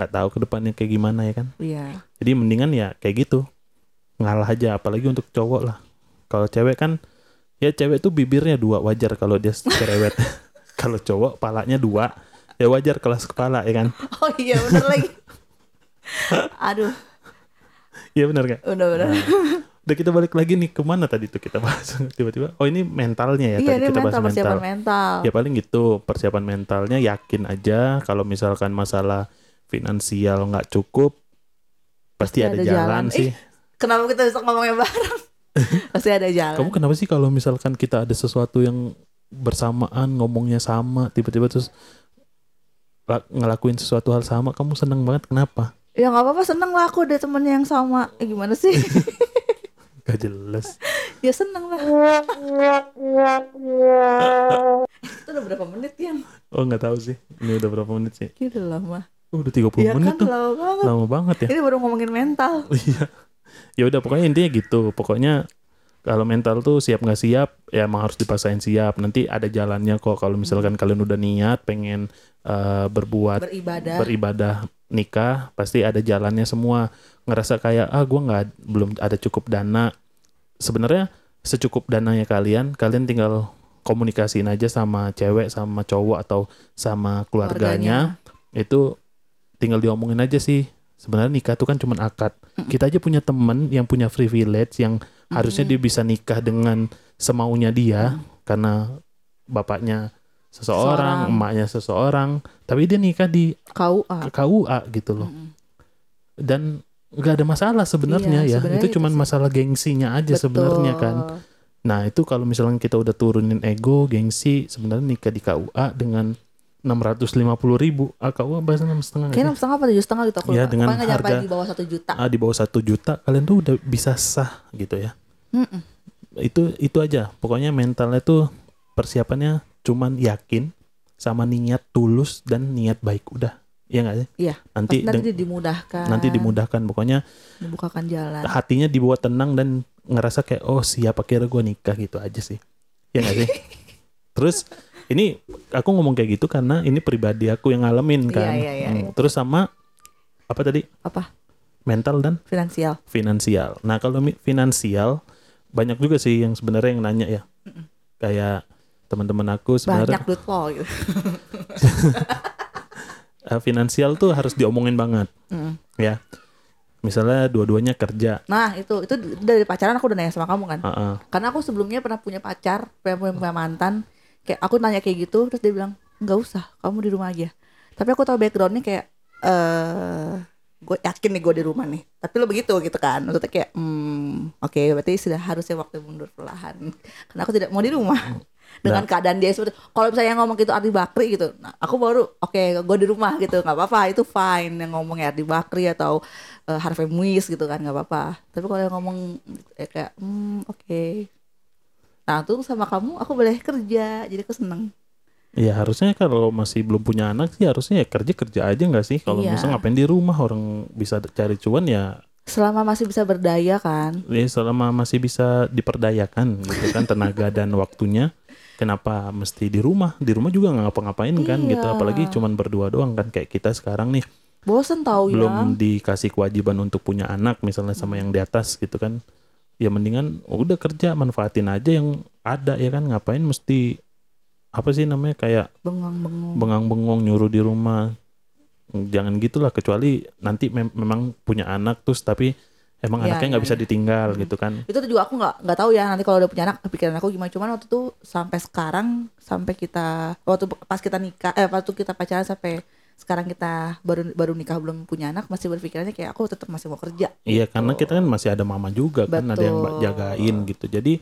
Nggak tahu ke depannya kayak gimana ya kan? Iya. jadi mendingan ya kayak gitu. Ngalah aja apalagi untuk cowok lah. Kalau cewek kan ya cewek tuh bibirnya dua wajar kalau dia cerewet. Kalau cowok palanya dua. Ya wajar kelas kepala ya kan? Oh iya bener lagi. Aduh, iya benar kan udah bener. Nah, udah kita balik lagi nih ke mana tadi tuh kita bahas tiba-tiba oh ini mentalnya ya iya tadi ini kita bahas mental persiapan mental mental. ya paling gitu persiapan mentalnya yakin aja kalau misalkan masalah finansial nggak cukup pasti, ada, jalan, sih Kenapa kita bisa ngomongnya bareng? Pasti ada jalan. kamu kenapa sih kalau misalkan kita ada sesuatu yang bersamaan ngomongnya sama tiba-tiba terus la- ngelakuin sesuatu hal sama kamu seneng banget kenapa Ya nggak apa-apa seneng lah aku ada temen yang sama. Eh, gimana sih? gak jelas ya seneng lah. Itu udah berapa menit ya? oh nggak tahu sih ini udah berapa menit sih Gitu lah mah. oh, udah 30 Ya menit kan tuh lama banget. lama banget ya Ini baru ngomongin mental. Iya. ya udah pokoknya intinya gitu. Pokoknya kalau mental tuh siap nggak siap ya emang harus dipaksain siap. Nanti ada jalannya kok kalau misalkan kalian udah niat pengen eh, berbuat Beribadah. beribadah nikah pasti ada jalannya semua. Ngerasa kayak ah gua nggak belum ada cukup dana. Sebenarnya secukup dananya kalian, kalian tinggal komunikasiin aja sama cewek sama cowok atau sama keluarganya. Itu tinggal diomongin aja sih. Sebenarnya nikah tuh kan cuma akad. Kita aja punya temen yang punya privilege yang harusnya dia bisa nikah dengan semaunya dia. Karena bapaknya seseorang, Seseorang. emaknya seseorang tapi dia nikah di KUA. KUA gitu loh Mm-mm. dan nggak ada masalah sebenarnya Iya, ya sebenarnya itu cuma sih. masalah gengsinya aja sebenarnya kan. Nah itu kalau misalnya kita udah turunin ego, gengsi, sebenarnya nikah di KUA dengan 650 ribu, ah KUA bahasa enam setengah Kayaknya enam setengah apa tujuh setengah gitu aku lupa. dengan Pokoknya harga- di bawah satu juta. Ah di bawah satu juta, kalian tuh udah bisa sah gitu ya. Mm-mm. Itu itu aja. Pokoknya mentalnya tuh persiapannya cuman yakin sama niat tulus dan niat baik udah. Iya nggak sih? Iya. Nanti nanti dimudahkan. nanti dimudahkan. Pokoknya Dibukakan jalan. hatinya dibuat tenang dan ngerasa kayak oh siap akhirnya gue nikah gitu aja sih ya nggak sih terus ini aku ngomong kayak gitu karena ini pribadi aku yang ngalamin Iya, kan iya, iya, Hmm, iya. terus sama apa tadi Apa? mental dan Finansial. finansial nah kalau finansial banyak juga sih yang sebenarnya yang nanya ya kayak teman-teman aku sebenarnya Banyak duit lo gitu. eh, finansial tuh harus diomongin banget Mm. ya misalnya dua-duanya kerja Nah itu itu dari pacaran aku udah nanya sama kamu kan. Heeh. Karena aku sebelumnya pernah punya pacar, pernah punya, punya mantan. Kayak aku nanya kayak gitu, terus dia bilang nggak usah, kamu di rumah aja. Tapi aku tahu backgroundnya kayak eh gue yakin nih gue di rumah nih. Tapi lo begitu gitu kan. Maksudnya kayak hmm, oke berarti sudah harusnya waktu mundur perlahan. Karena aku tidak mau di rumah. Dengan keadaan dia seperti kalau misalnya ngomong gitu Ardi Bakri gitu. Nah, aku baru oke gue di rumah gitu nggak apa-apa itu fine yang ngomongnya Ardi Bakri atau eh, Harvey Muiz gitu kan nggak apa-apa. Tapi kalau yang ngomong eh, kayak hmm, oke. Nah, tuh sama kamu aku boleh kerja, jadi aku seneng. Ya harusnya kalau masih belum punya anak sih harusnya ya kerja kerja aja nggak sih kalau Iya. misalnya ngapain di rumah orang bisa cari cuan ya Selama masih bisa berdaya kan. ya selama masih bisa diperdayakan gitu kan tenaga dan waktunya kenapa mesti di rumah di rumah juga nggak ngapa-ngapain kan gitu Iya. apalagi cuman berdua doang kan kayak kita sekarang nih Bosen tau ya. belum dikasih kewajiban untuk punya anak misalnya sama yang di atas gitu kan ya mendingan udah kerja manfaatin aja yang ada ya kan ngapain mesti apa sih namanya kayak Bengang-bengong. bengang-bengong nyuruh di rumah jangan gitulah kecuali nanti mem- memang punya anak terus tapi emang Iya, anaknya nggak iya, bisa iya. ditinggal gitu kan? Itu tuh juga aku nggak nggak tahu ya nanti kalau udah punya anak pikiran aku gimana. Cuman waktu itu sampai sekarang sampai kita waktu pas kita nikah eh waktu kita pacaran sampai sekarang kita baru baru nikah belum punya anak masih berpikirannya kayak aku tetap masih mau kerja iya karena kita kan masih ada mama juga kan ada yang Betul. jagain gitu. Jadi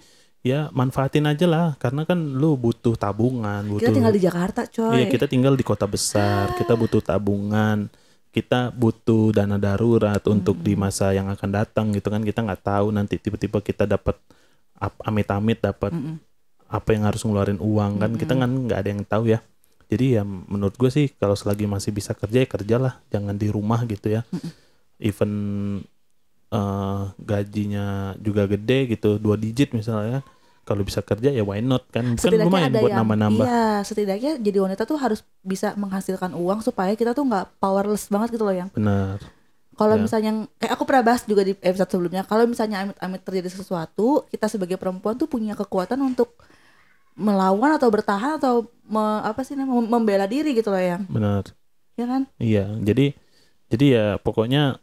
ya manfaatin aja lah. Karena kan lu butuh tabungan butuh kita tinggal di Jakarta coy. Iya kita tinggal di kota besar, kita butuh tabungan, kita butuh dana darurat untuk di masa yang akan datang gitu kan kita nggak tahu nanti tiba-tiba kita dapat ap- amit-amit dapat Mm-mm. apa yang harus ngeluarin uang kan kita kan nggak ada yang tahu ya. Jadi ya menurut gue sih kalau selagi masih bisa kerja ya kerjalah, jangan di rumah gitu ya. Even eh, gajinya juga gede gitu, dua digit misalnya kalau bisa kerja ya why not kan? Kan setidaknya lumayan ada buat nambah-nambah. iya setidaknya jadi wanita tuh harus bisa menghasilkan uang supaya kita tuh nggak powerless banget gitu loh yang. Benar. Kalau Ya. misalnya kayak aku pernah bahas juga di episode sebelumnya kalau misalnya amit-amit terjadi sesuatu kita sebagai perempuan tuh punya kekuatan untuk melawan atau bertahan atau me- apa sih namanya mem- membela diri gitu loh yang. Benar. Ya kan? Iya jadi jadi ya pokoknya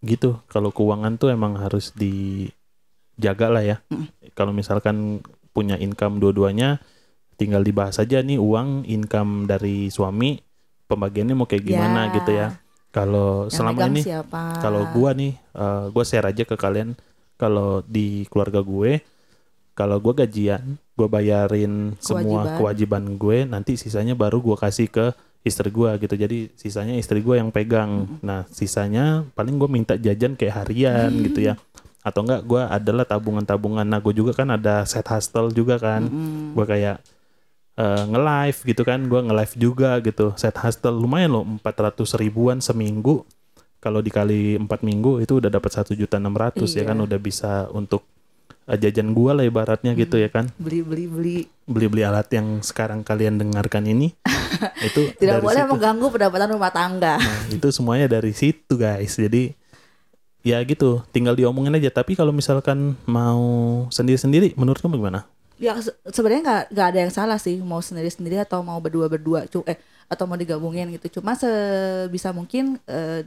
gitu. Kalau keuangan tuh emang harus dijaga lah ya. Mm. kalau misalkan punya income dua-duanya tinggal dibahas aja nih uang income dari suami pembagiannya mau kayak gimana Ya. gitu ya. Kalau selama ini siapa? kalau gua nih eh, gua share aja ke kalian. Kalau di keluarga gue kalau gua gajian gua bayarin semua kewajiban gue nanti sisanya baru gua kasih ke istri gua gitu. Jadi sisanya istri gua yang pegang. Nah sisanya paling gua minta jajan kayak harian gitu ya atau enggak gua adalah tabungan-tabungan. Nah gue juga kan ada set hustle juga kan. Mm-mm. gua kayak eh, nge-live gitu kan. Gua nge-live juga gitu. Set hustle lumayan loh 400 ribuan seminggu. Kalau dikali 4 minggu itu udah dapat satu juta enam ratus ya Iya. kan. Udah bisa untuk eh, jajan gua lah ibaratnya gitu ya kan. Beli beli beli. Beli-beli alat yang sekarang kalian dengarkan ini. Itu tidak boleh situ. mengganggu pendapatan rumah tangga. Nah, itu semuanya dari situ guys. Jadi ya gitu tinggal diomongin aja. Tapi kalau misalkan mau sendiri-sendiri menurut kamu gimana? Ya se- sebenarnya nggak nggak ada yang salah sih mau sendiri sendiri atau mau berdua berdua cu eh atau mau digabungin gitu. Cuma sebisa mungkin eh,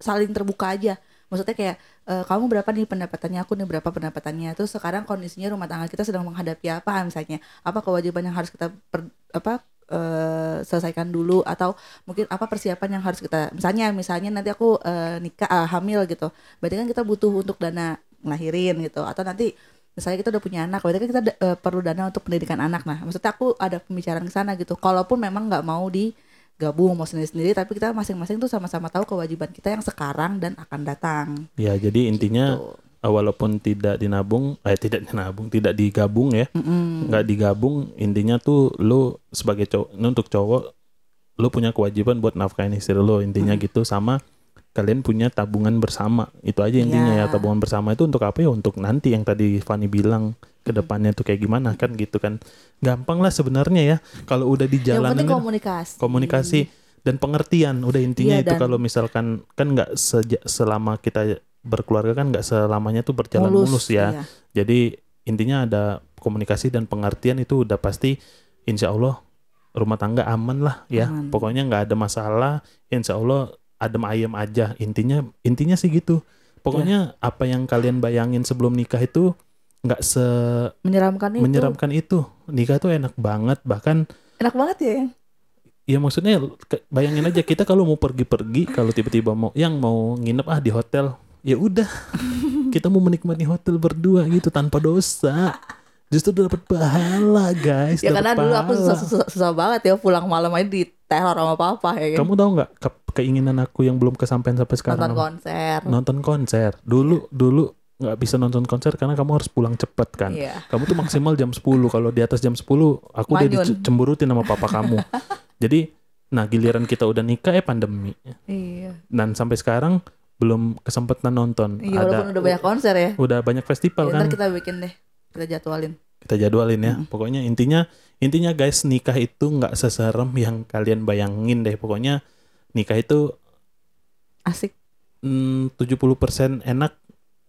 saling terbuka aja. Maksudnya kayak eh, kamu berapa nih pendapatannya aku nih berapa pendapatannya. Terus sekarang kondisinya rumah tangga kita sedang menghadapi apa misalnya? Apa kewajiban yang harus kita per- apa eh, selesaikan dulu atau mungkin apa persiapan yang harus kita misalnya misalnya nanti aku eh, nikah ah, hamil gitu. Berarti kan kita butuh untuk dana ngelahirin gitu. Atau nanti misalnya kita udah punya anak berarti kan kita eh, perlu dana untuk pendidikan anak. Nah maksudnya aku ada pembicaraan ke sana gitu. Kalaupun memang nggak mau digabung mau sendiri-sendiri tapi kita masing-masing tuh sama-sama tahu kewajiban kita yang sekarang dan akan datang. Ya jadi intinya Tuh. Eh, walaupun tidak dinabung eh tidak dinabung tidak digabung ya. Mm-mm. nggak digabung intinya tuh lu sebagai cowok untuk cowok lu punya kewajiban buat nafkahin istri lu intinya gitu. Sama kalian punya tabungan bersama. Itu aja intinya ya Ya. tabungan bersama itu untuk apa ya? Untuk nanti yang tadi Fani bilang ke depannya tuh kayak gimana kan gitu kan. Gampang lah sebenarnya ya kalau udah di jalan komunikasi. Komunikasi dan pengertian udah intinya Iya, itu kalau misalkan kan nggak selama kita berkeluarga kan nggak selamanya tuh berjalan mulus, ya iya. jadi intinya ada komunikasi dan pengertian itu udah pasti insya Allah rumah tangga aman lah ya. Aman. Pokoknya nggak ada masalah. Insya Allah adem ayem aja. Intinya intinya sih gitu. Pokoknya apa yang kalian bayangin sebelum nikah itu nggak menyeramkan itu semenyeramkan itu. Nikah tuh enak banget. Bahkan enak banget ya ya maksudnya bayangin aja kita kalau mau pergi-pergi kalau tiba-tiba mau yang mau nginep ah di hotel ya udah kita mau menikmati hotel berdua gitu tanpa dosa. Justru dapat pahala guys ya karena dulu aku susah, susah, susah banget ya pulang malam aja di teror sama papa ya kan? Kamu tahu nggak ke- keinginan aku yang belum kesampaian sampai sekarang nonton konser. Nonton konser. Dulu dulu nggak bisa nonton konser karena kamu harus pulang cepet kan? Iya. Kamu tuh maksimal jam 10 kalau di atas jam 10 aku udah Manyun. dicemburutin sama papa kamu. Jadi nah giliran kita udah nikah eh pandemi. Iya. Dan sampai sekarang belum kesempatan nonton. Iya walaupun udah banyak konser ya. Udah banyak festival Ya, kan. ntar kita bikin deh kita jadwalin. Kita jadwalin ya. Pokoknya intinya intinya guys nikah itu nggak seserem yang kalian bayangin deh. Pokoknya nikah itu asik. Mm, 70% enak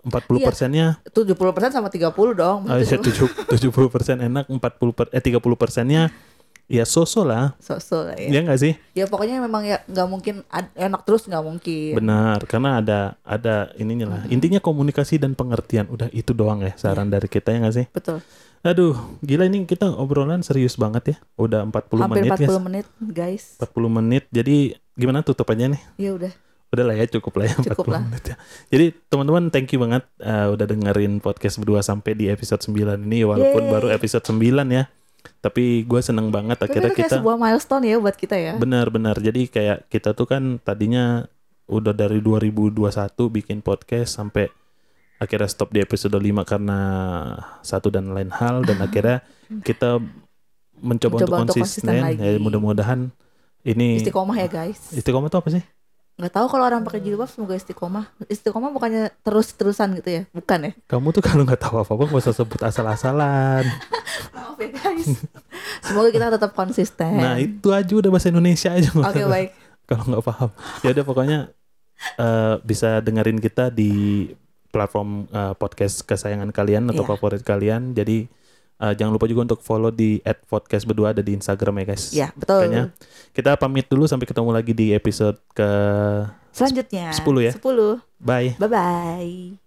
40 Iya. persennya 70% sama 30 dong oh, ya, 70 persen enak 40 per, eh 30 persennya ya so-so lah. So-so lah ya. ya nggak sih? Ya pokoknya memang ya nggak mungkin enak terus nggak mungkin. Benar karena ada ada ininya lah. Intinya komunikasi dan pengertian udah itu doang ya saran dari kita ya nggak sih? Betul. Aduh gila ini kita obrolan serius banget ya. Udah 40 hampir menit 40 guys menit guys. 40 menit jadi gimana tutup aja nih? Ya udah. Udah lah ya cukup lah ya 40 Cukup lah. menit ya. Jadi teman-teman thank you banget uh, udah dengerin podcast berdua sampai di episode 9 ini walaupun Yeay. baru episode 9 ya. Tapi gue seneng banget akhirnya itu kayak kita sebuah milestone ya buat kita ya benar-benar jadi kayak kita tuh kan tadinya udah dari 2021 bikin podcast sampai akhirnya stop di episode 5 karena satu dan lain hal dan akhirnya kita mencoba, Mencoba untuk untuk konsisten konsisten lagi. ya mudah-mudahan ini istiqomah ya guys istiqomah itu apa sih? Nggak tahu kalau orang pakai jilbab semoga istiqomah istiqomah bukannya terus terusan gitu ya bukan ya Kamu tuh kalau nggak tahu apa-apa gak usah sebut asal-asalan. maaf ya guys semoga kita tetap konsisten Nah itu aja udah bahasa Indonesia aja. oke usah- baik Kalau nggak paham, ya udah pokoknya eh, bisa dengerin kita di platform eh, podcast kesayangan kalian atau Iya. favorit kalian. Jadi eh, jangan lupa juga untuk follow di @podcast berdua ada di Instagram ya guys. ya betul Kayaknya kita pamit dulu sampai ketemu lagi di episode ke selanjutnya 10 ya. 10 bye. bye bye